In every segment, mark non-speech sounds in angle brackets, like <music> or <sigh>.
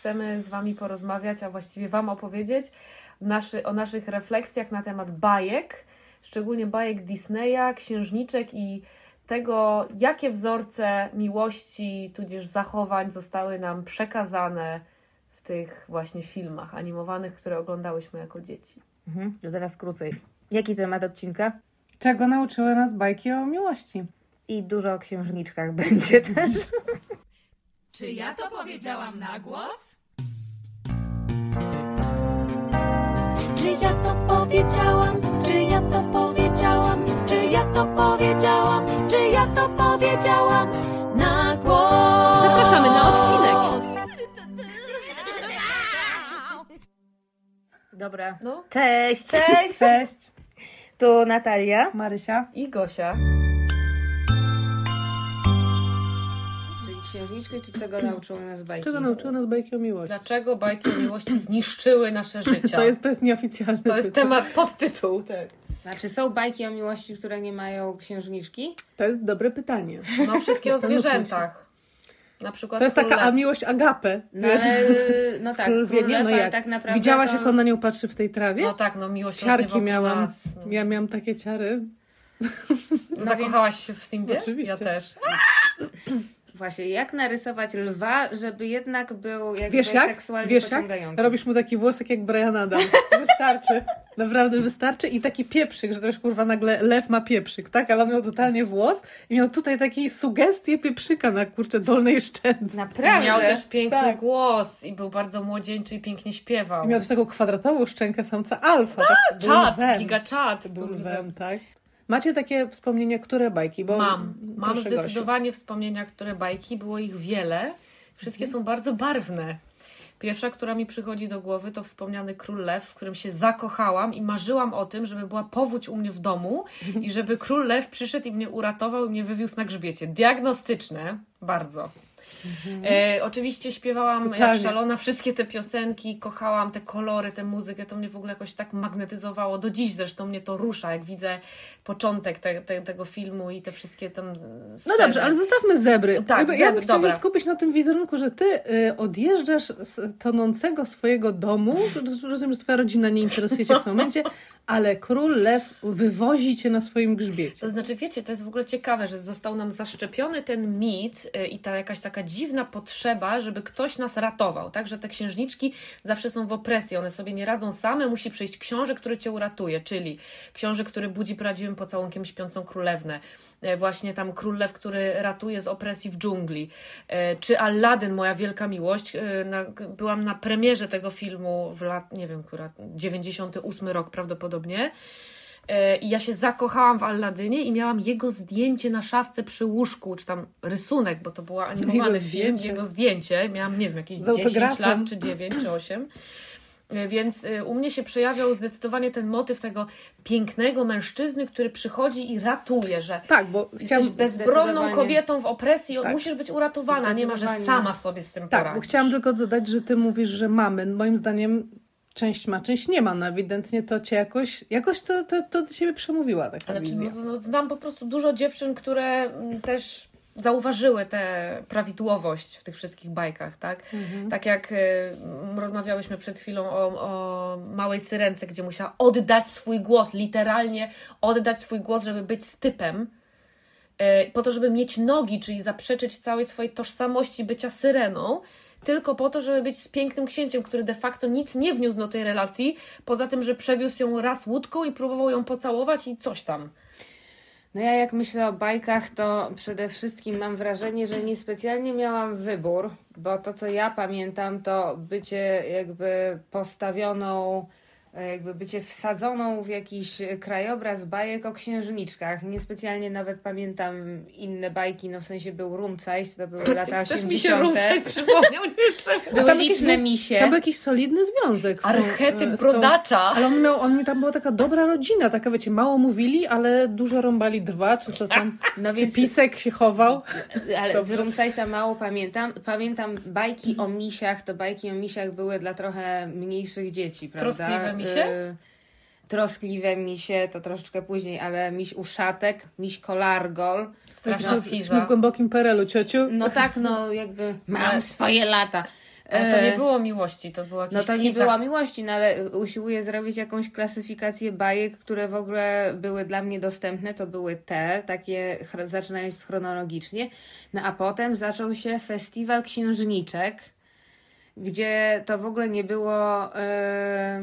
chcemy z Wami porozmawiać, a właściwie Wam opowiedzieć naszy, o naszych refleksjach na temat bajek, szczególnie bajek Disneya, księżniczek i tego, jakie wzorce miłości, tudzież zachowań zostały nam przekazane w tych właśnie filmach animowanych, które oglądałyśmy jako dzieci. Mhm, to teraz krócej. Jaki temat odcinka? Czego nauczyły nas bajki o miłości? I dużo o księżniczkach <laughs> będzie też. Czy ja to powiedziałam na głos? Czy ja to powiedziałam? Czy ja to powiedziałam? Czy ja to powiedziałam? Czy ja to powiedziałam? Na głos! Zapraszamy na odcinek. Dobra. No. Cześć! Cześć! Cześć, Tu Natalia. Marysia. I Gosia. Księżniczki, czy czego nauczyły nas bajki? Czego nauczyły nas bajki o miłości? Dlaczego bajki o miłości <clears throat> zniszczyły nasze <laughs> życia? To jest, to jest nieoficjalny to jest tytuł. temat, podtytuł. Tak. Znaczy są bajki o miłości, które nie mają księżniczki? To jest dobre pytanie. No wszystkie o zwierzętach. Na przykład To jest taka a miłość agape. No wiesz? ale, <laughs> no tak, Król wie, król nie, lew, no ale jak? tak naprawdę Widziałaś, to... jak on na nią patrzy w tej trawie? No tak, no miłość Ciarki miałam. Nas. No. Ja miałam takie ciary. <laughs> Zakochałaś się w Simbie? Oczywiście. Ja też. Właśnie, jak narysować lwa, żeby jednak był jakby Wiesz jak? seksualnie Wiesz jak? pociągający? Robisz mu taki włosek jak Brian Adams. <laughs> Wystarczy. Naprawdę wystarczy. I taki pieprzyk, że to już kurwa nagle lew ma pieprzyk, tak? Ale on miał totalnie włos i miał tutaj takie sugestie pieprzyka na kurczę dolnej szczęce. Naprawdę? Miał też piękny Tak. głos i był bardzo młodzieńczy i pięknie śpiewał. I miał też taką kwadratową szczękę samca alfa. Tak? Był Czad, lwem. giga czad. Był lwem, tak? Macie takie wspomnienia, które bajki? Bo Mam. Mam proszę, Gosiu. zdecydowanie wspomnienia, które bajki. Było ich wiele. Wszystkie Mhm. są bardzo barwne. Pierwsza, która mi przychodzi do głowy, to wspomniany Król Lew, w którym się zakochałam i marzyłam o tym, żeby była powódź u mnie w domu i żeby Król Lew przyszedł i mnie uratował i mnie wywiózł na grzbiecie. Diagnostyczne, bardzo. E, oczywiście śpiewałam jak Totalnie. szalona wszystkie te piosenki, kochałam te kolory, tę muzykę, to mnie w ogóle jakoś tak magnetyzowało. Do dziś zresztą mnie to rusza, jak widzę początek te, te, tego filmu i te wszystkie tam No sceny. dobrze, ale zostawmy zebry. Tak, ja zebry, bym chciała się skupić na tym wizerunku, że ty y, odjeżdżasz z tonącego swojego domu. Rozumiem, że twoja rodzina nie interesuje cię w tym <laughs> momencie, ale król lew wywozi cię na swoim grzbiecie. To znaczy, wiecie, to jest w ogóle ciekawe, że został nam zaszczepiony ten mit y, i ta jakaś taka dziwna potrzeba, żeby ktoś nas ratował, tak? Że te księżniczki zawsze są w opresji, one sobie nie radzą same, musi przyjść książę, który cię uratuje, czyli książę, który budzi prawdziwym pocałunkiem śpiącą królewnę, e, właśnie tam król lew, który ratuje z opresji w dżungli, e, czy Aladdin, moja wielka miłość. byłam na premierze tego filmu w lat, nie wiem, akurat 98 rok prawdopodobnie. E, I ja się zakochałam w Alladynie i miałam jego zdjęcie na szafce przy łóżku, czy tam rysunek, bo to był animowany Jego film, zdjęcie. jego zdjęcie. Miałam, nie wiem, jakieś Z 10 autografem. lat, czy 9, czy 8. E, Więc e, u mnie się przejawiał zdecydowanie ten motyw tego pięknego mężczyzny, który przychodzi i ratuje, że Tak, bo jesteś bezbronną kobietą w opresji, Tak. musisz być uratowana, nie ma, że sama sobie z tym tak, bo poradzisz. chciałam tylko dodać, że ty mówisz, że mamy. Moim zdaniem część ma, część nie ma. No ewidentnie to cię jakoś, jakoś to, to, to do ciebie przemówiła taka Znaczy, wizja. no, no, znam po prostu dużo dziewczyn, które mm, też zauważyły tę prawidłowość w tych wszystkich bajkach, tak? Tak jak y, rozmawiałyśmy przed chwilą o, o małej syrence, gdzie musiała oddać swój głos, literalnie oddać swój głos, żeby być z typem, y, po to, żeby mieć nogi, czyli zaprzeczyć całej swojej tożsamości bycia syreną, tylko po to, żeby być z pięknym księciem, który de facto nic nie wniósł do tej relacji, poza tym, że przewiózł ją raz łódką i próbował ją pocałować i coś tam. No ja jak myślę o bajkach, to przede wszystkim mam wrażenie, że niespecjalnie miałam wybór, bo to co ja pamiętam to bycie jakby postawioną, jakby bycie wsadzoną w jakiś krajobraz bajek o księżniczkach. Niespecjalnie nawet pamiętam inne bajki, no w sensie był Rumcajs, to były <laughs> lata Też mi się 80. Przypomniał. Były tam liczne był- misie. Tam był jakiś solidny związek. Archetyp e, z tą- brodacza. Ale on miał, on, tam była taka dobra rodzina, taka wiecie, mało mówili, ale dużo rąbali drwa, czy co tam, No więc cypisek się chował. Ale z Rumcajsa mało pamiętam. Pamiętam bajki o misiach, to bajki o misiach były dla trochę mniejszych dzieci, prawda? Troskliwe misie? Y, troskliwe misie, to troszeczkę później, ale miś uszatek, miś kolargol. Straszna Jesteśmy w schiza. głębokim perelu, ciociu. No tak, no jakby mam swoje lata. Ale to nie E, było miłości, to było jakieś No to nie była miłości, no ale usiłuję zrobić jakąś klasyfikację bajek, które w ogóle były dla mnie dostępne. To były te, takie zaczynając chronologicznie. No a potem zaczął się festiwal księżniczek, gdzie to w ogóle nie było e,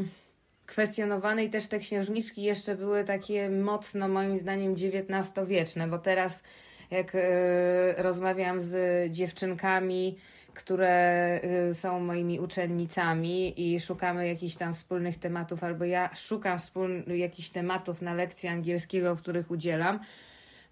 kwestionowane i też te księżniczki jeszcze były takie mocno moim zdaniem XIX-wieczne, bo teraz jak e, rozmawiam z dziewczynkami, które y, są moimi uczennicami i szukamy jakichś tam wspólnych tematów, albo ja szukam wspólnych jakichś tematów na lekcji angielskiego, których udzielam,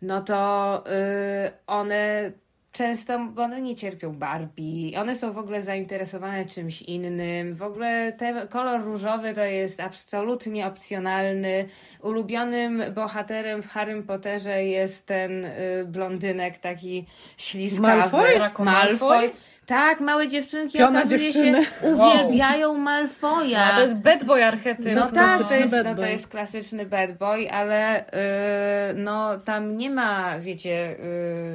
no to y, one często, bo one nie cierpią Barbie, one są w ogóle zainteresowane czymś innym. W ogóle ten kolor różowy to jest absolutnie opcjonalny. Ulubionym bohaterem w Harrym Potterze jest ten y, blondynek taki śliskawy. Malfoy? Draco Malfoy? Tak, małe dziewczynki Piona okazuje dziewczyny. się uwielbiają Malfoja. No, to jest bad boy archetyp. No tak, to jest, bad no, to jest klasyczny bad boy, ale yy, no tam nie ma, wiecie,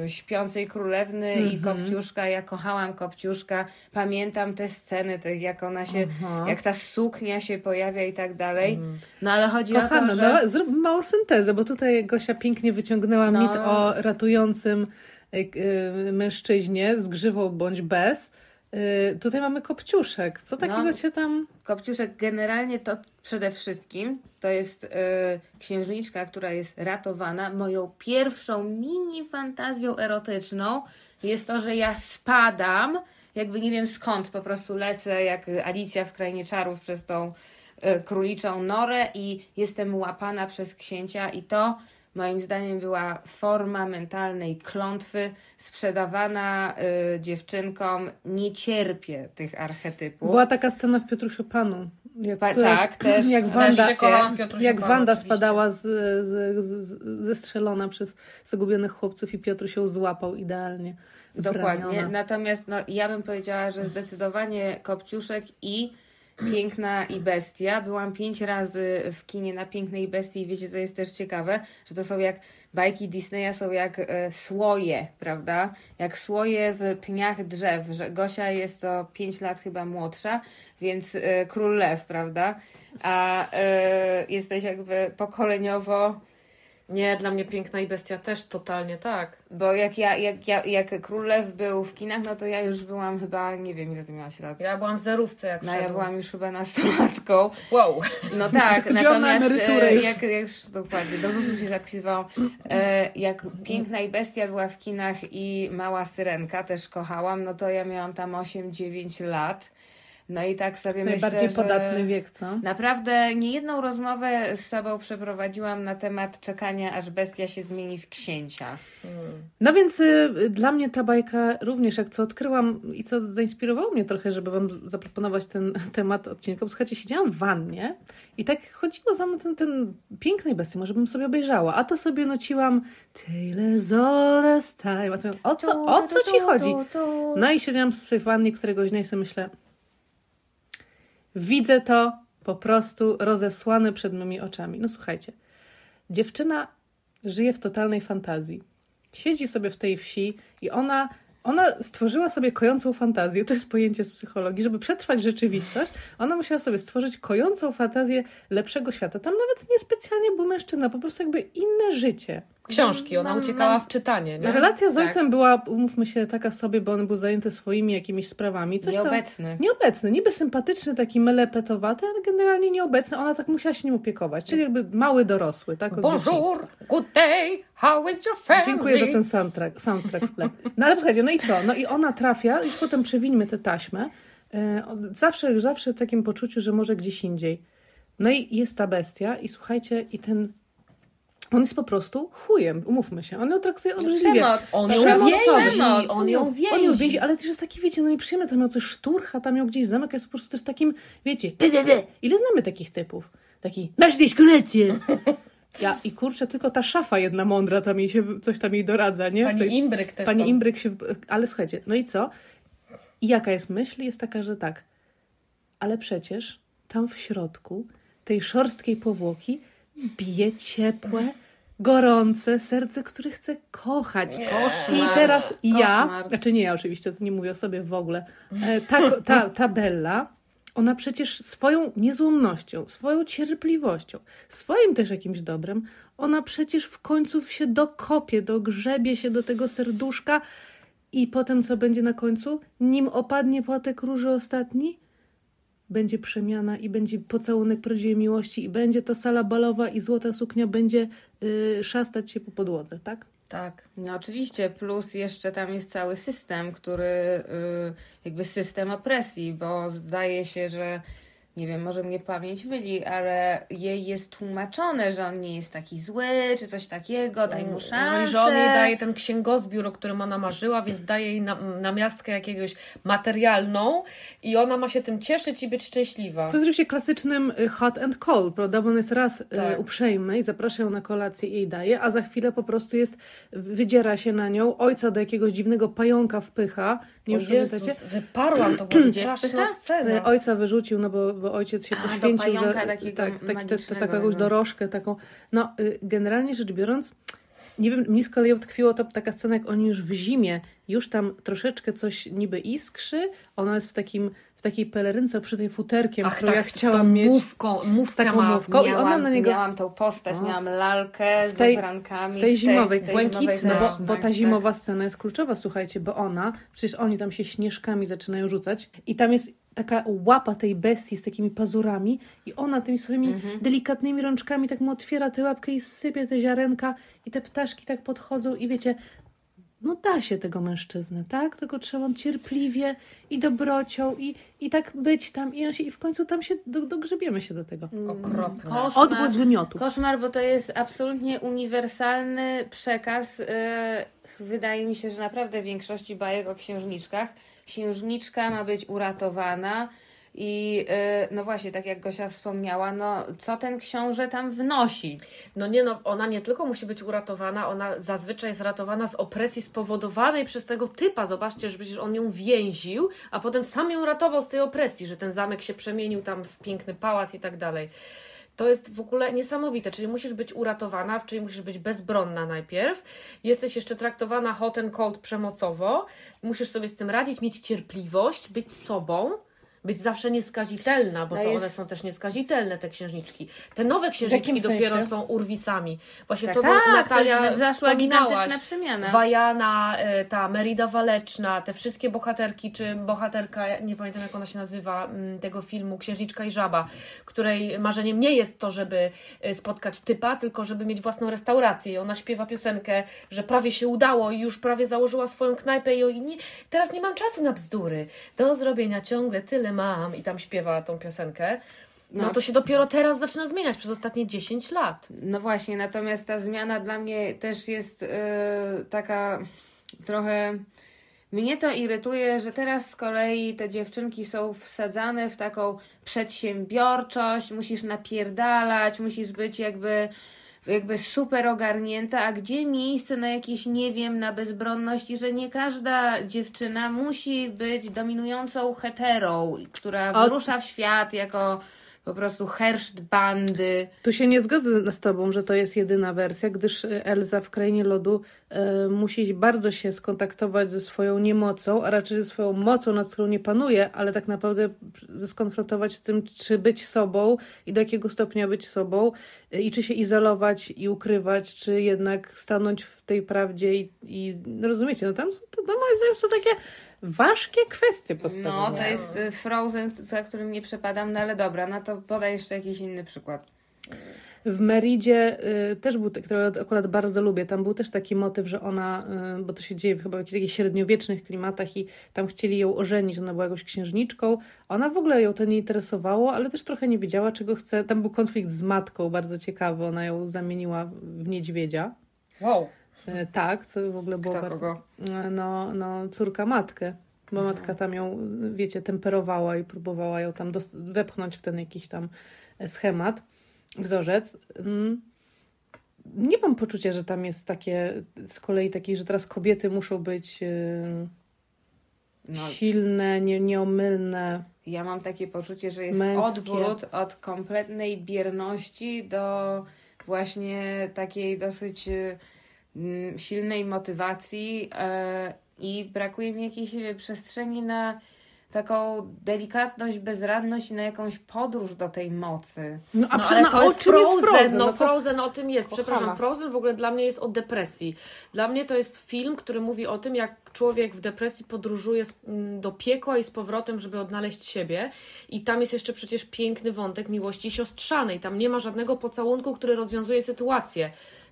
yy, śpiącej królewny i Mhm. Kopciuszka. Ja kochałam Kopciuszka, pamiętam te sceny, te, jak ona się, Aha. jak ta suknia się pojawia i tak dalej. No ale chodzi o to, że... no, zrób małą syntezę, bo tutaj Gosia pięknie wyciągnęła No. mit o ratującym mężczyźnie z grzywą bądź bez. Y, tutaj mamy kopciuszek. Co takiego No. się tam... Kopciuszek generalnie to przede wszystkim to jest y, księżniczka, która jest ratowana. Moją pierwszą mini fantazją erotyczną jest to, że ja spadam, jakby nie wiem skąd, po prostu lecę jak Alicja w Krainie Czarów przez tą y, króliczą norę i jestem łapana przez księcia i to moim zdaniem była forma mentalnej klątwy sprzedawana y, dziewczynkom. Nie cierpię tych archetypów. Była taka scena w Piotrusiu Panu. Jak, Pa- któraś- tak, też- jak Wanda, się jak Wanda oczywiście. spadała z, z, z, zestrzelona przez zagubionych chłopców i Piotruś ją złapał idealnie. Dokładnie. ramiona. Natomiast no, ja bym powiedziała, że zdecydowanie Kopciuszek i Piękna i Bestia. Byłam pięć razy w kinie na Pięknej Bestii i wiecie, co jest też ciekawe, że to są jak bajki Disneya są jak e, słoje, prawda? Jak słoje w pniach drzew, że Gosia jest to pięć lat chyba młodsza, więc e, król lew, prawda? A e, jesteś jakby pokoleniowo Nie, dla mnie Piękna i Bestia też totalnie tak. Bo jak ja, jak, ja, jak Król Lew był w kinach, no to ja już byłam chyba, nie wiem ile ty miałaś lat. Ja byłam w zerówce jak No ja byłam już chyba nastolatką. Wow. No tak, na natomiast e, jak, jak już dokładnie, do ZUS-u się zapisywałam, e, jak Piękna i Bestia była w kinach i Mała Syrenka też kochałam, no to ja miałam tam 8-9 lat. No i tak sobie Najbardziej myślę, podatny wiek, co? Naprawdę niejedną rozmowę z sobą przeprowadziłam na temat czekania, aż bestia się zmieni w księcia. No więc y, dla mnie ta bajka również, jak co odkryłam i co zainspirowało mnie trochę, żeby Wam zaproponować ten <laughs> temat odcinka, bo słuchajcie, siedziałam w wannie i tak chodziło za mną ten, ten pięknej bestii, może bym sobie obejrzała, a to sobie nuciłam Tales of the Time. A to O co, o co Ci chodzi? No i siedziałam w tej wannie któregoś dnia i sobie myślę, widzę to po prostu rozesłane przed mymi oczami. No słuchajcie, dziewczyna żyje w totalnej fantazji. Siedzi sobie w tej wsi i ona, ona stworzyła sobie kojącą fantazję. To jest pojęcie z psychologii. Żeby przetrwać rzeczywistość, ona musiała sobie stworzyć kojącą fantazję lepszego świata. Tam nawet niespecjalnie był mężczyzna, po prostu jakby inne życie. Książki, ona uciekała w czytanie, nie? Relacja z Tak. ojcem była, umówmy się, taka sobie, bo on był zajęty swoimi jakimiś sprawami. Coś tam, Nieobecny. Nieobecny, niby sympatyczny, taki melepetowaty, ale generalnie nieobecny. Ona tak musiała się nim opiekować, czyli jakby mały dorosły, tak? Bonjour, good day, how is your family? Dziękuję za ten soundtrack, soundtrack tle. No ale słuchajcie, no i co? No i ona trafia, i potem przewińmy tę taśmę, e, zawsze, zawsze w takim poczuciu, że może gdzieś indziej. No i jest ta bestia i słuchajcie, i ten... On jest po prostu chujem, umówmy się. On ją traktuje obrzydliwie. Przemoc. On ją więzi, przemoc. on ją On ją więzi. więzi, ale też jest taki, wiecie, no nieprzyjemny, tam ją coś szturcha, tam ją gdzieś zamyka, jest po prostu też takim, wiecie, ile znamy takich typów? Taki, masz gdzieś kolację. Ja, i kurczę, tylko ta szafa jedna mądra tam jej się, coś tam jej doradza, nie? Pani Imbryk też Pani tam. Imbryk się. Ale słuchajcie, no i co? I jaka jest myśl? Jest taka, że tak. Ale przecież tam w środku tej szorstkiej powłoki bije ciepłe, gorące serce, które chce kochać. Koszmar. I teraz ja, Koszmar. znaczy nie ja oczywiście, to nie mówię o sobie w ogóle, e, ta, ta, ta Bella, ona przecież swoją niezłomnością, swoją cierpliwością, swoim też jakimś dobrem, ona przecież w końcu się dokopie, dogrzebie się do tego serduszka i potem co będzie na końcu? Nim opadnie płatek róży ostatni, będzie przemiana i będzie pocałunek prawdziwej miłości i będzie ta sala balowa i złota suknia będzie y, szastać się po podłodze, tak? Tak. No oczywiście, plus jeszcze tam jest cały system, który y, jakby system opresji, bo zdaje się, że nie wiem, może mnie pamięć myli, ale jej jest tłumaczone, że on nie jest taki zły, czy coś takiego, daj mu szansę. No i że on jej daje ten księgozbiór, o którym ona marzyła, więc daje jej na, namiastkę jakiegoś materialną i ona ma się tym cieszyć i być szczęśliwa. Co jest oczywiście klasycznym y, hot and cold, prawda? Bo on jest raz y, Tak. uprzejmy i zaprasza ją na kolację i jej daje, a za chwilę po prostu jest, wydziera się na nią, ojca do jakiegoś dziwnego pająka wpycha. Nie czy pamiętacie? Wyparłam, to była straszna scena. Ojca wyrzucił, no bo, bo ojciec się A, poświęcił. za, takiego tak, tak, magicznego, taką jakąś no. dorożkę, taką. No, y, generalnie rzecz biorąc, nie wiem, mnie z kolei utkwiło to taka scena, jak oni już w zimie, już tam troszeczkę coś niby iskrzy, ona jest w takim, w takiej pelerynce przy tej futerkiem, Ach, którą tak, ja chciałam mieć. Mówką, mówka taką ma. mówką. i ona miałam, na niego- miałam tą postać, O. miałam lalkę z tej- ubrankami. W tej zimowej, w tej błękitnej, zimowej bo, bo tak, ta tak. zimowa scena jest kluczowa, słuchajcie, bo ona, przecież oni tam się śnieżkami zaczynają rzucać i tam jest taka łapa tej bestii z takimi pazurami i ona tymi swoimi Mhm. delikatnymi rączkami tak mu otwiera tę łapkę i sypie te ziarenka i te ptaszki tak podchodzą i wiecie, no da się tego mężczyznę, tak? Tylko trzeba on cierpliwie i dobrocią i, i tak być tam i, on się, i w końcu tam się do, dogrzebiemy się do tego. Okropne. Koszmar. Odgłos wymiotów. Koszmar, bo to jest absolutnie uniwersalny przekaz. Yy, Wydaje mi się, że naprawdę w większości bajek o księżniczkach księżniczka ma być uratowana. I yy, no właśnie, tak jak Gosia wspomniała, no co ten książę tam wnosi? No nie no, ona nie tylko musi być uratowana, ona zazwyczaj jest ratowana z opresji spowodowanej przez tego typa. Zobaczcie, że przecież on ją więził, a potem sam ją ratował z tej opresji, że ten zamek się przemienił tam w piękny pałac i tak dalej. To jest w ogóle niesamowite, czyli musisz być uratowana, czyli musisz być bezbronna najpierw. Jesteś jeszcze traktowana hot and cold przemocowo. Musisz sobie z tym radzić, mieć cierpliwość, być sobą. Być zawsze nieskazitelna, bo No to jest- one są też nieskazitelne, te księżniczki. Te nowe księżniczki dopiero sensie? są urwisami. Właśnie Tak, to, tak, Natalia to zaszła gigantyczna przemiana. Wajana, y, ta Merida Waleczna, te wszystkie bohaterki, czy bohaterka, nie pamiętam jak ona się nazywa, mm, tego filmu Księżniczka i Żaba, której marzeniem nie jest to, żeby y, spotkać typa, tylko żeby mieć własną restaurację. I ona śpiewa piosenkę, że prawie się udało i już prawie założyła swoją knajpę i, i nie, teraz nie mam czasu na bzdury. Do zrobienia ciągle tyle mam. I tam śpiewa tą piosenkę. No, No. to się dopiero teraz zaczyna zmieniać przez ostatnie 10 lat. No właśnie, natomiast ta zmiana dla mnie też jest yy, taka trochę. Mnie to irytuje, że teraz z kolei te dziewczynki są wsadzane w taką przedsiębiorczość, musisz napierdalać, musisz być jakby jakby super ogarnięta, a gdzie miejsce na jakieś, nie wiem, na bezbronność i że nie każda dziewczyna musi być dominującą heterą, która O- wyrusza w świat jako po prostu herszt bandy. Tu się nie zgodzę z Tobą, że to jest jedyna wersja, gdyż Elza w Krainie Lodu e, musi bardzo się skontaktować ze swoją niemocą, a raczej ze swoją mocą, nad którą nie panuje, ale tak naprawdę skonfrontować z tym, czy być sobą i do jakiego stopnia być sobą i czy się izolować i ukrywać, czy jednak stanąć w tej prawdzie i, i no rozumiecie, no tam są, to, no moim zdaniem są takie ważkie kwestie postawione. No, to jest y, Frozen, za którym nie przepadam, no ale dobra, no to podaj jeszcze jakiś inny przykład. W Meridzie y, też był, który akurat bardzo lubię, tam był też taki motyw, że ona, y, bo to się dzieje chyba w jakichś takich średniowiecznych klimatach i tam chcieli ją ożenić, ona była jakąś księżniczką, ona w ogóle ją to nie interesowało, ale też trochę nie wiedziała, czego chce. Tam był konflikt z matką, bardzo ciekawy, ona ją zamieniła w niedźwiedzia. Wow. Y, Tak, co w ogóle było Kto bardzo... kogo? No, no, córka matkę. Bo matka tam ją, wiecie, temperowała i próbowała ją tam dos- wepchnąć w ten jakiś tam e, schemat, wzorzec. Mm. Nie mam poczucia, że tam jest takie, z kolei takie, że teraz kobiety muszą być y, No, silne, nie, nieomylne. ja mam takie poczucie, że jest Męskie. odwrót od kompletnej bierności do właśnie takiej dosyć y, silnej motywacji e, i brakuje mi jakiejś wiem, przestrzeni na taką delikatność, bezradność i na jakąś podróż do tej mocy. No, a No, przy, ale to o jest czym Frozen, jest Frozen? no to- Frozen o tym jest, Kochana. przepraszam, Frozen w ogóle dla mnie jest o depresji. Dla mnie to jest film, który mówi o tym, jak człowiek w depresji podróżuje z- m, do piekła i z powrotem, żeby odnaleźć siebie i tam jest jeszcze przecież piękny wątek miłości siostrzanej, tam nie ma żadnego pocałunku, który rozwiązuje sytuację.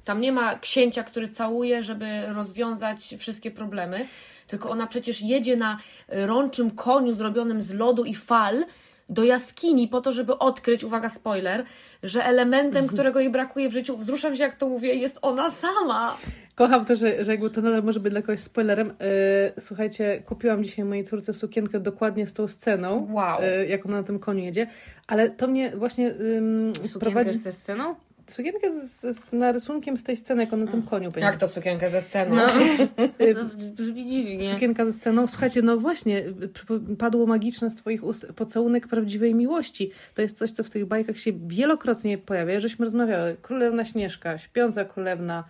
Tam nie ma księcia, który całuje, żeby rozwiązać wszystkie problemy, tylko ona przecież jedzie na rączym koniu zrobionym z lodu i fal do jaskini po to, żeby odkryć, uwaga, spoiler, że elementem, którego jej brakuje w życiu, wzruszam się jak to mówię, jest ona sama. Kocham to, że, że jakby to nadal może być dla kogoś spoilerem. Yy, słuchajcie, kupiłam dzisiaj mojej córce sukienkę dokładnie z tą sceną, Wow. yy, jak ona na tym koniu jedzie, ale to mnie właśnie ym, Sukienkę sprowadzi... ze sceną? Sukienkę z, z, z narysunkiem z tej sceny, jak on na tym koniu będzie. Jak to sukienkę ze sceny? No, Yy, <laughs> to brzmi dziwnie. Sukienka ze sceną. Słuchajcie, no właśnie, padło magiczne z Twoich ust pocałunek prawdziwej miłości. To jest coś, co w tych bajkach się wielokrotnie pojawia. Żeśmy rozmawiały. Królewna Śnieżka, Śpiąca Królewna,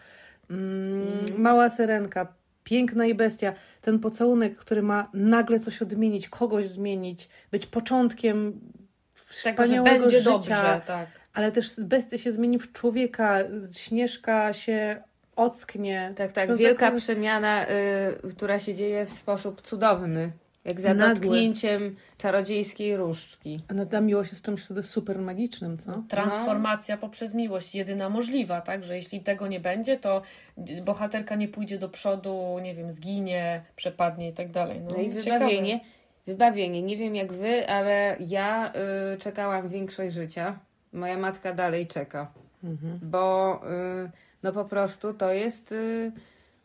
mm, Mała Syrenka, Piękna i Bestia. Ten pocałunek, który ma nagle coś odmienić, kogoś zmienić, być początkiem Tego, że wspaniałego będzie życia. dobrze, tak. Ale też bestia się zmieni w człowieka, Śnieżka się ocknie. Tak, tak. Śpiąca Wielka przemiana, y, która się dzieje w sposób cudowny. Jak za Nagły. dotknięciem czarodziejskiej różdżki. A ta miłość jest czymś wtedy super magicznym, co? Transformacja poprzez miłość, jedyna możliwa, tak? Że jeśli tego nie będzie, to bohaterka nie pójdzie do przodu, nie wiem, zginie, przepadnie i tak dalej. No, No i ciekawe. wybawienie. Wybawienie. Nie wiem jak wy, ale ja y, czekałam większość życia. Moja matka dalej czeka. Mhm. Bo y, no po prostu to jest y,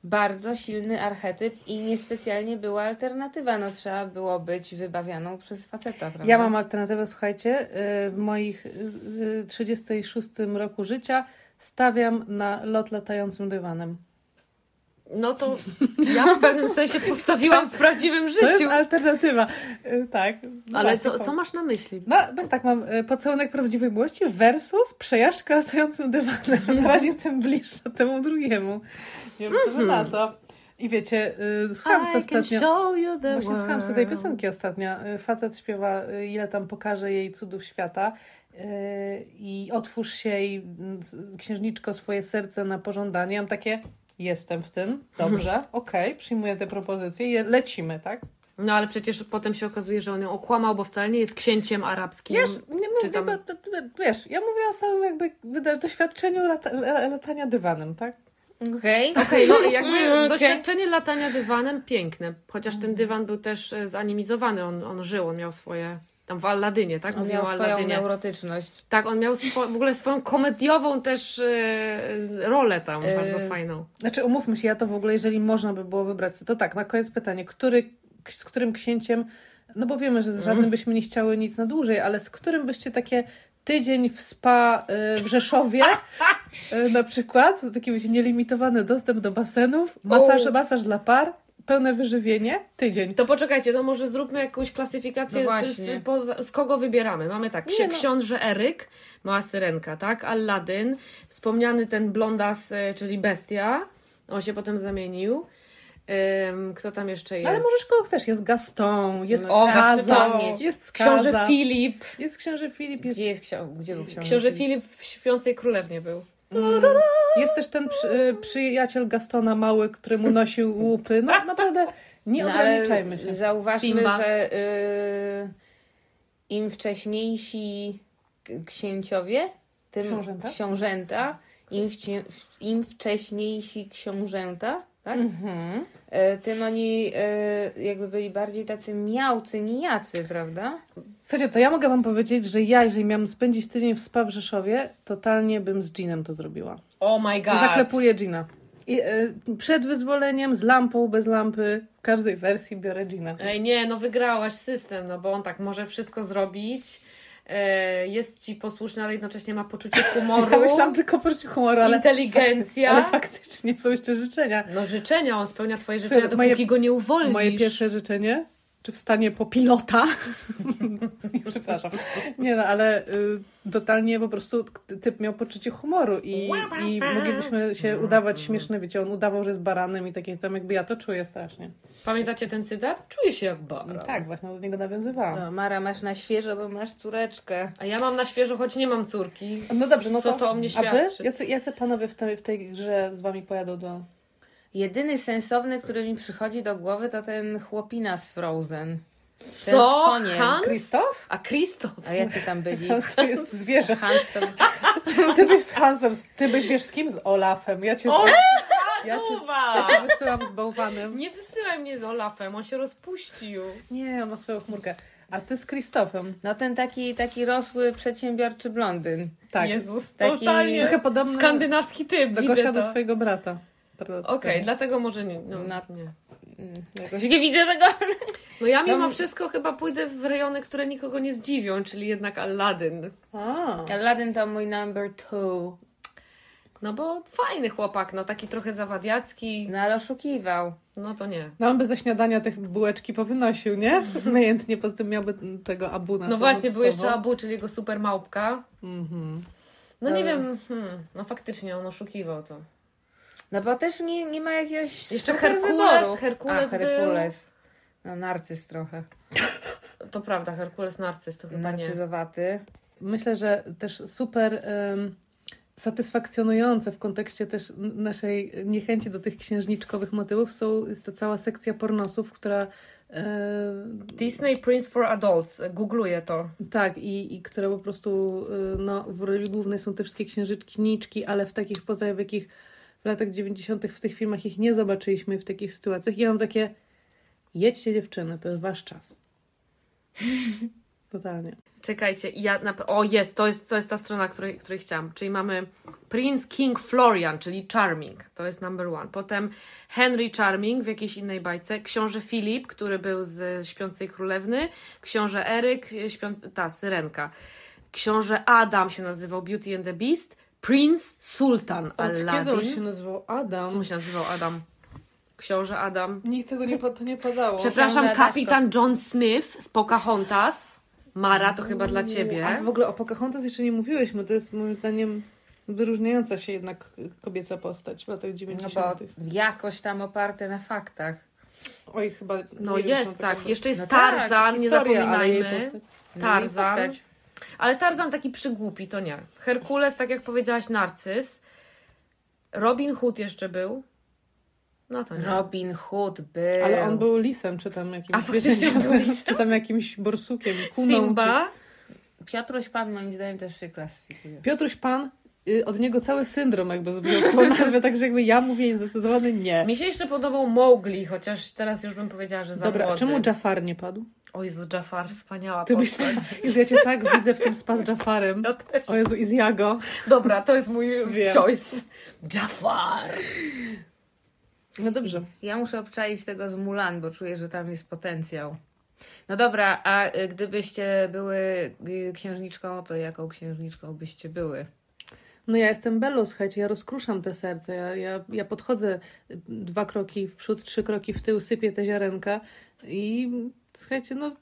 bardzo silny archetyp i niespecjalnie była alternatywa. No trzeba było być wybawianą przez faceta, prawda? Ja mam alternatywę, słuchajcie. y, W moich y, y, 36 roku życia stawiam na lot latającym dywanem. No to <laughs> ja w pewnym sensie postawiłam w prawdziwym To jest życiu. alternatywa. Y, Tak. No Ale co, co masz na myśli? No, bez tak mam y, pocałunek prawdziwej miłości versus przejażdżka latającym dywanem. Na razie jestem bliższa temu drugiemu. Nie wiem, co wy na to. I wiecie, y, słuchałam sobie ostatnio... Właśnie słuchałam sobie tej piosenki ostatnio. Y, Facet śpiewa, ile tam pokaże jej cudów świata. y, I otwórz się i mm, księżniczko swoje serce na pożądanie. Mam takie, jestem w tym, dobrze, <laughs> okej, przyjmuję te propozycje i lecimy, tak? No ale przecież potem się okazuje, że on ją okłamał, bo wcale nie jest księciem arabskim. Wiesz, nie mówię, tam- wiesz, ja mówię o samym jakby doświadczeniu lata, la- latania dywanem, tak? Okej. Okej, no <laughs> jakby Okej. doświadczenie latania dywanem piękne. Chociaż ten dywan był też e, zanimizowany, on, on żył, on miał swoje. Tam w Alladynie, tak? On Mówimy miał swoją neurotyczność. Tak, on miał swo- w ogóle swoją komediową też e, rolę tam, E, bardzo fajną. Znaczy, umówmy się, ja to w ogóle, jeżeli można by było wybrać, to tak, na koniec pytanie, który, z którym księciem, no bo wiemy, że z żadnym byśmy nie chciały nic na dłużej, ale z którym byście takie tydzień w spa y, w Rzeszowie <laughs> na przykład, taki wiecie, nielimitowany dostęp do basenów, masaż, masaż dla par, pełne wyżywienie, tydzień. To poczekajcie, to może zróbmy jakąś klasyfikację, No właśnie. z, po, z kogo wybieramy. Mamy tak, Nie ksi- no. książę Eryk, mała syrenka, tak? Aladdin, wspomniany ten blondas, e, czyli bestia, on się potem zamienił. Ym, kto tam jeszcze jest? Ale możesz kogo chcesz, jest Gaston, jest O, Skaza, Gaston. jest Skaza, Książę Filip. jest książę Filip, jest Gdzie jest książę? Gdzie był książę? Książę Filip w Śpiącej Królewnie był. Jest też ten przy, y, przyjaciel Gastona mały, który mu nosił łupy. No naprawdę nie No, ograniczajmy się. Zauważmy, Simba. że y, im wcześniejsi księciowie, tym Książęta? książęta, im, wcie, im wcześniejsi książęta, tak? Mhm. Y, tym oni y, jakby byli bardziej tacy miałcy, nijacy, prawda? Słuchajcie, to ja mogę wam powiedzieć, że ja, jeżeli miałam spędzić tydzień w spa w Rzeszowie, totalnie bym z Ginem to zrobiła. Oh my god. Zaklepuję Gina. I, y, przed wyzwoleniem, z lampą, bez lampy, w każdej wersji biorę Gina. Ej, nie, no wygrałaś system, no bo on tak może wszystko zrobić. E, jest ci posłuszny, ale jednocześnie ma poczucie <laughs> humoru. Ja myślałam tylko poczuć humoru, ale, inteligencja. ale faktycznie są jeszcze życzenia. No życzenia, on spełnia twoje Słuchaj, życzenia, dopóki moje- go nie uwolnisz. Moje pierwsze życzenie, czy wstanie po pilota. <laughs> Przepraszam. Nie no, ale y, totalnie po prostu typ miał poczucie humoru i, i moglibyśmy się udawać śmieszne, wiecie, on udawał, że jest baranem i takie tam jakby ja to czuję strasznie. Pamiętacie ten cytat? Czuję się jak baran. Tak, właśnie do niego nawiązywałam. No, Mara, masz na świeżo, bo masz córeczkę. A ja mam na świeżo, choć nie mam córki. No dobrze, no Co to, to o mnie A wy? świadczy? Jacy, jacy panowie w tej, w tej grze z wami pojadą do... Jedyny sensowny, który mi przychodzi do głowy, to ten chłopina z Frozen. Ten z Co? koniem. Hans? Krzysztof? A Krzysztof? A jacy tam byli? Hans to jest zwierzę. Hans to... Ty byś z Hansem, ty byś wiesz z kim? Z Olafem. Ja cię, z... <laughs> Ja cię, Uwa! ja cię wysyłam z bałwanem. Nie wysyłaj mnie z Olafem, on się rozpuścił. Nie, on ma swoją chmurkę. A ty z Krzysztofem. No ten taki, taki rosły, przedsiębiorczy blondyn. Tak. Jezus, Taki- totalnie Trochę podobny skandynawski typ, do Gosia to. do swojego brata. Okej, tak. dlatego może nie. No, Na- nie. Mm, Jakoś nie widzę tego. <laughs> no ja mimo No- wszystko chyba pójdę w rejony, które nikogo nie zdziwią, czyli jednak Aladdin. A, Aladdin to mój number two. No bo fajny chłopak, no taki trochę zawadiacki. No ale oszukiwał. No to nie. no on by ze śniadania tych bułeczki powynosił, nie? <laughs> Namiętnie, poza tym miałby tego abuna. No właśnie, był jeszcze Abu, czyli jego super małpka. Mhm. No nie wiem, hmm, no faktycznie on oszukiwał to. No bo też nie, nie ma jakiegoś Jeszcze Herkules. Herkules A, był. Herkules. No narcyz trochę. To prawda, Herkules Narcyz to chyba nie. Narcyzowaty. Myślę, że też super em, satysfakcjonujące w kontekście też naszej niechęci do tych księżniczkowych motywów są, jest ta cała sekcja pornosów, która Disney Prince for Adults, googluję to. tak i, i które po prostu y, no, w roli głównej są te wszystkie księżyczki, ale w takich poza jakich w latach 90. w tych filmach ich nie zobaczyliśmy w takich sytuacjach. I ja mam takie jedźcie dziewczyny, to jest wasz czas. Totalnie. Czekajcie, ja na... o jest to, jest, to jest ta strona, której, której chciałam. Czyli mamy Prince King Florian, czyli Charming, to jest number one. Potem Henry Charming w jakiejś innej bajce, książę Filip, który był z Śpiącej Królewny, książę Eryk, śpią... ta, Syrenka. Książę Adam się nazywał Beauty and the Beast, Prince Sultan Od kiedy on Aladdin. się nazywał Adam? On się nazywał Adam. Książę Adam. Nikt tego nie, to nie padało. Przepraszam, Książę kapitan John Smith z Pocahontas. Mara, to chyba dla ciebie. A w ogóle o Pocahontas jeszcze nie mówiłyśmy. To jest moim zdaniem wyróżniająca się jednak kobieca postać w latach No 90. bo jakoś tam oparte na faktach. Oj, chyba... No nie jest, tak. Jeszcze jest No tak, Tarzan, nie Historia, ale jej zapominajmy. postać. No Tarzan. Ale Tarzan taki przygłupi, to nie. Herkules, tak jak powiedziałaś, Narcyz. Robin Hood jeszcze był. No to nie. Robin Hood był. Ale on był lisem, czy tam jakimś A, faktycznie zwierzęciem, był <laughs> lisem? czy tam jakimś borsukiem, kuną. Simba. Piotruś Pan moim zdaniem też się klasyfikuje. Czy... Piotruś Pan, od niego cały syndrom jakby tą <laughs> nazwę, także jakby ja mówię zdecydowany nie. Mi się jeszcze podobał Mowgli, chociaż teraz już bym powiedziała, że za Dobra, a młody. czemu Jafar nie padł? O Jezu, Jafar, wspaniała Ty byś... <laughs> Jezu, ja cię tak widzę w tym spa z Jafarem. Ja też. O Jezu, i z Jago. Dobra, to jest mój Wiem. choice. Jafar. No dobrze. Ja muszę obczaić tego z Mulan, bo czuję, że tam jest potencjał. No dobra, a y, gdybyście były y, księżniczką, to jaką księżniczką byście były? No ja jestem Bello, słuchajcie, ja rozkruszam te serce. Ja, ja, ja podchodzę dwa kroki w przód, trzy kroki w tył, sypię te ziarenka i słuchajcie, no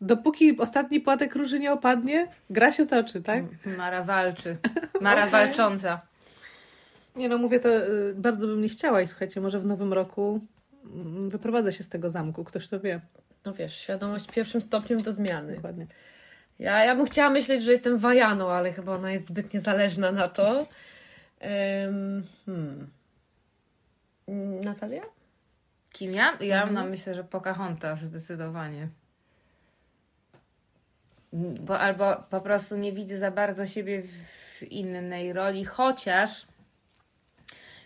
dopóki ostatni płatek róży nie opadnie, gra się toczy, tak? Mara walczy. <laughs> Mara walcząca. Nie no, mówię to, y, bardzo bym nie chciała i słuchajcie, może w nowym roku mm, wyprowadzę się z tego zamku, ktoś to wie. No wiesz, świadomość pierwszym stopniem do zmiany. Dokładnie. Ja, ja bym chciała myśleć, że jestem Wajaną, ale chyba ona jest zbyt niezależna na to. Um, hmm. Mm, Natalia? Kim ja? Ja Mhm. no, myślę, że Pocahontas zdecydowanie. Bo, albo po prostu nie widzę za bardzo siebie w innej roli, chociaż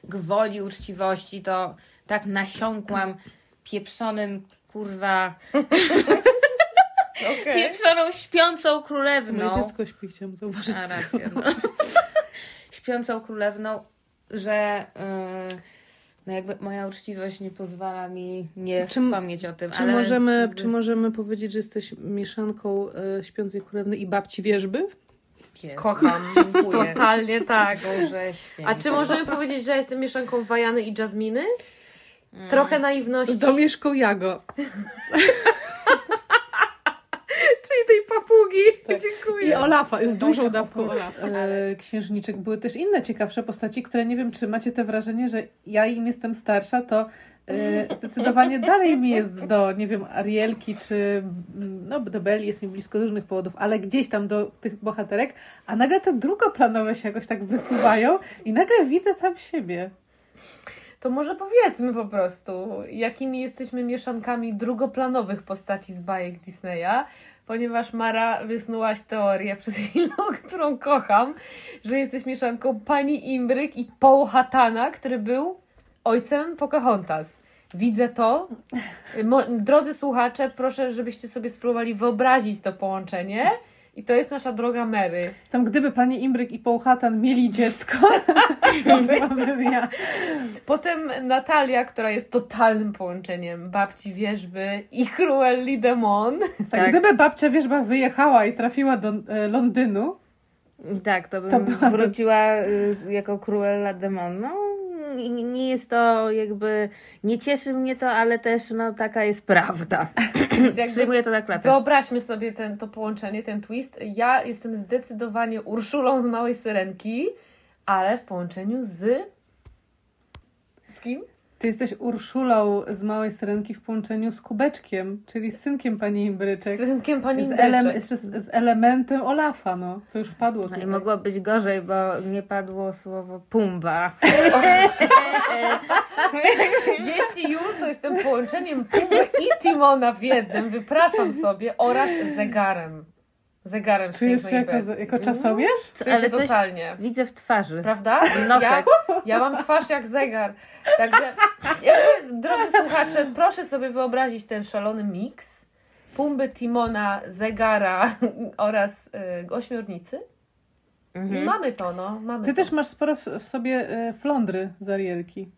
gwoli uczciwości to tak nasiąkłam pieprzonym, kurwa, <laughs> pieprzoną śpiącą królewną. Moje dziecko śpi, chciałam zauważyć. A, racja, no. <laughs> Śpiącą królewną, że yy, no jakby moja uczciwość nie pozwala mi nie Czy- wspomnieć o tym. Czy, ale możemy, jakby- czy możemy powiedzieć, że jesteś mieszanką y, śpiącej królewny i babci wierzby? Jezu, Kocham. Dziękuję. Totalnie tak. Boże. A czy możemy powiedzieć, że jestem mieszanką Wajany i Jasminy? Mm. Trochę naiwności. Z domieszką Jago. <laughs> <laughs> I Olafa, z dużą dawką Olafa. E, księżniczek. Były też inne ciekawsze postaci, które nie wiem, czy macie te wrażenie, że ja im jestem starsza, to e, zdecydowanie <laughs> dalej mi jest do, nie wiem, Arielki, czy mm, no, do Belli jest mi blisko z różnych powodów, ale gdzieś tam do tych bohaterek, a nagle te drugoplanowe się jakoś tak wysuwają i nagle widzę tam siebie. To może powiedzmy po prostu, jakimi jesteśmy mieszankami drugoplanowych postaci z bajek Disneya, ponieważ Mara wysnułaś teorię przed chwilą, <laughs> którą kocham, że jesteś mieszanką pani Imbryk i Powhatana, który był ojcem Pocahontas. Widzę to. Drodzy słuchacze, proszę, żebyście sobie spróbowali wyobrazić to połączenie. I to jest nasza droga Mary. Sam gdyby pani Imbryk i Powhatan mieli dziecko, <laughs> to byłabym ja. Potem Natalia, która jest totalnym połączeniem babci Wierzby i Cruelli de Mon. Tak, Tak. Gdyby babcia wierzba wyjechała i trafiła do e, Londynu, Tak, to bym To byłaby- zwróciła y, jako Cruella de Mon. No, nie, nie jest to jakby, nie cieszy mnie to, ale też no taka jest prawda. <clears throat> Przyjmuję to na klatę. Wyobraźmy sobie ten, to połączenie, ten twist. Ja jestem zdecydowanie Urszulą z Małej Syrenki, ale w połączeniu z... Z kim? Ty jesteś Urszulą z Małej Syrenki w połączeniu z Kubeczkiem, czyli z synkiem pani Imbryczek. Z synkiem pani Z, Imbryczek. elem, jeszcze z, z elementem Olafa, no, co już padło No tutaj. i mogło być gorzej, bo nie padło słowo pumba. <laughs> Jeśli już, to jestem połączeniem Pumy i Timona w jednym, wypraszam sobie, oraz zegarem. Zegarem Czujesz się jako, Bestii. jako czasomierz? Czuję się Ale coś totalnie. widzę w twarzy. Prawda? Nosek. Ja, ja mam twarz jak zegar. Także, jakby, drodzy słuchacze, proszę sobie wyobrazić ten szalony miks Pumby, Timona, zegara <laughs> oraz y, ośmiornicy. I Mhm. mamy to, no. Mamy Ty to. też masz sporo w, w sobie e, flądry z Arielki.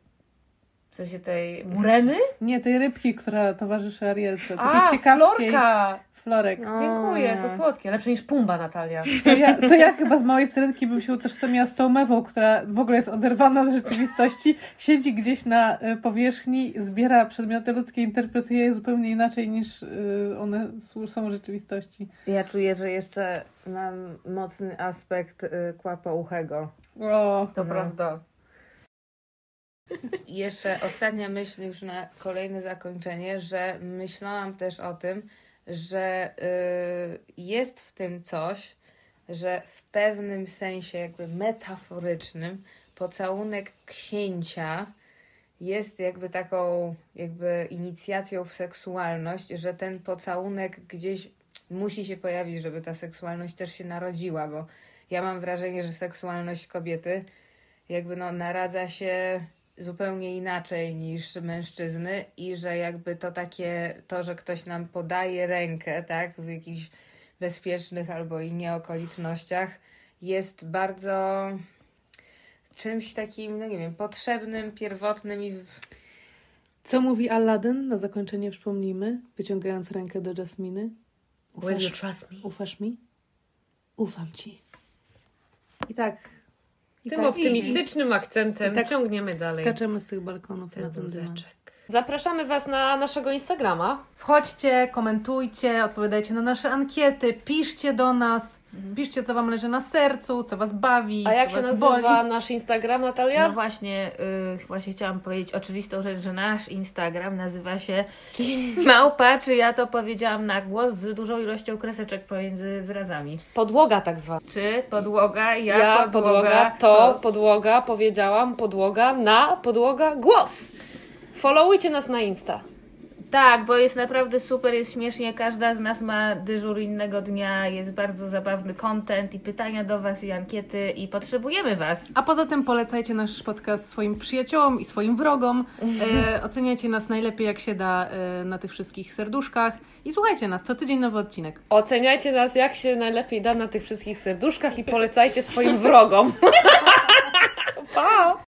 W sensie tej mureny? Nie, tej rybki, która towarzyszy Arielce. Takiej A, ciekawskiej. florka! Florek. O. Dziękuję, to słodkie. Lepsze niż Pumba, Natalia. To ja, to ja chyba z Małej Syrenki bym się utożsamiła z tą mewą, która w ogóle jest oderwana od rzeczywistości, siedzi gdzieś na e, powierzchni, zbiera przedmioty ludzkie, interpretuje je zupełnie inaczej niż e, one są w rzeczywistości. Ja czuję, że jeszcze mam mocny aspekt y, kłapouchego. O, To No. prawda. Jeszcze ostatnia myśl już na kolejne zakończenie, że myślałam też o tym, że y, jest w tym coś, że w pewnym sensie jakby metaforycznym pocałunek księcia jest jakby taką jakby inicjacją w seksualność, że ten pocałunek gdzieś musi się pojawić, żeby ta seksualność też się narodziła, bo ja mam wrażenie, że seksualność kobiety jakby no naradza się zupełnie inaczej niż mężczyzny i że jakby to takie, to, że ktoś nam podaje rękę, tak, w jakichś bezpiecznych albo i nie okolicznościach, jest bardzo czymś takim, no nie wiem, potrzebnym, pierwotnym i w- Co mówi Aladdin? Na zakończenie przypomnijmy, wyciągając rękę do Jasminy. Will you Ufasz, trust me? ufasz mi? Ufam ci. I tak. I Tym tak, optymistycznym akcentem i tak ciągniemy i dalej. Skaczemy z tych balkonów ten na wózeczek. Zapraszamy Was na naszego Instagrama. Wchodźcie, komentujcie, odpowiadajcie na nasze ankiety, piszcie do nas, piszcie co Wam leży na sercu, co Was bawi, A jak co się was nazywa boli. nasz Instagram, Natalia? No właśnie, y, właśnie chciałam powiedzieć oczywistą rzecz, że nasz Instagram nazywa się <laughs> Małpa, czy ja to powiedziałam na głos z dużą ilością kreseczek pomiędzy wyrazami. Podłoga tak zwana. Czy podłoga, ja, Ja, podłoga, podłoga, to, podłoga, powiedziałam, podłoga, na, podłoga, głos. Followujcie nas na Insta. Tak, bo jest naprawdę super, jest śmiesznie. Każda z nas ma dyżur innego dnia, jest bardzo zabawny content i pytania do Was i ankiety i potrzebujemy Was. A poza tym polecajcie nasz podcast swoim przyjaciołom i swoim wrogom. <laughs> E, oceniajcie nas najlepiej jak się da e, na tych wszystkich serduszkach i słuchajcie nas, co tydzień nowy odcinek. Oceniajcie nas, jak się najlepiej da na tych wszystkich serduszkach i polecajcie swoim wrogom. <laughs> pa!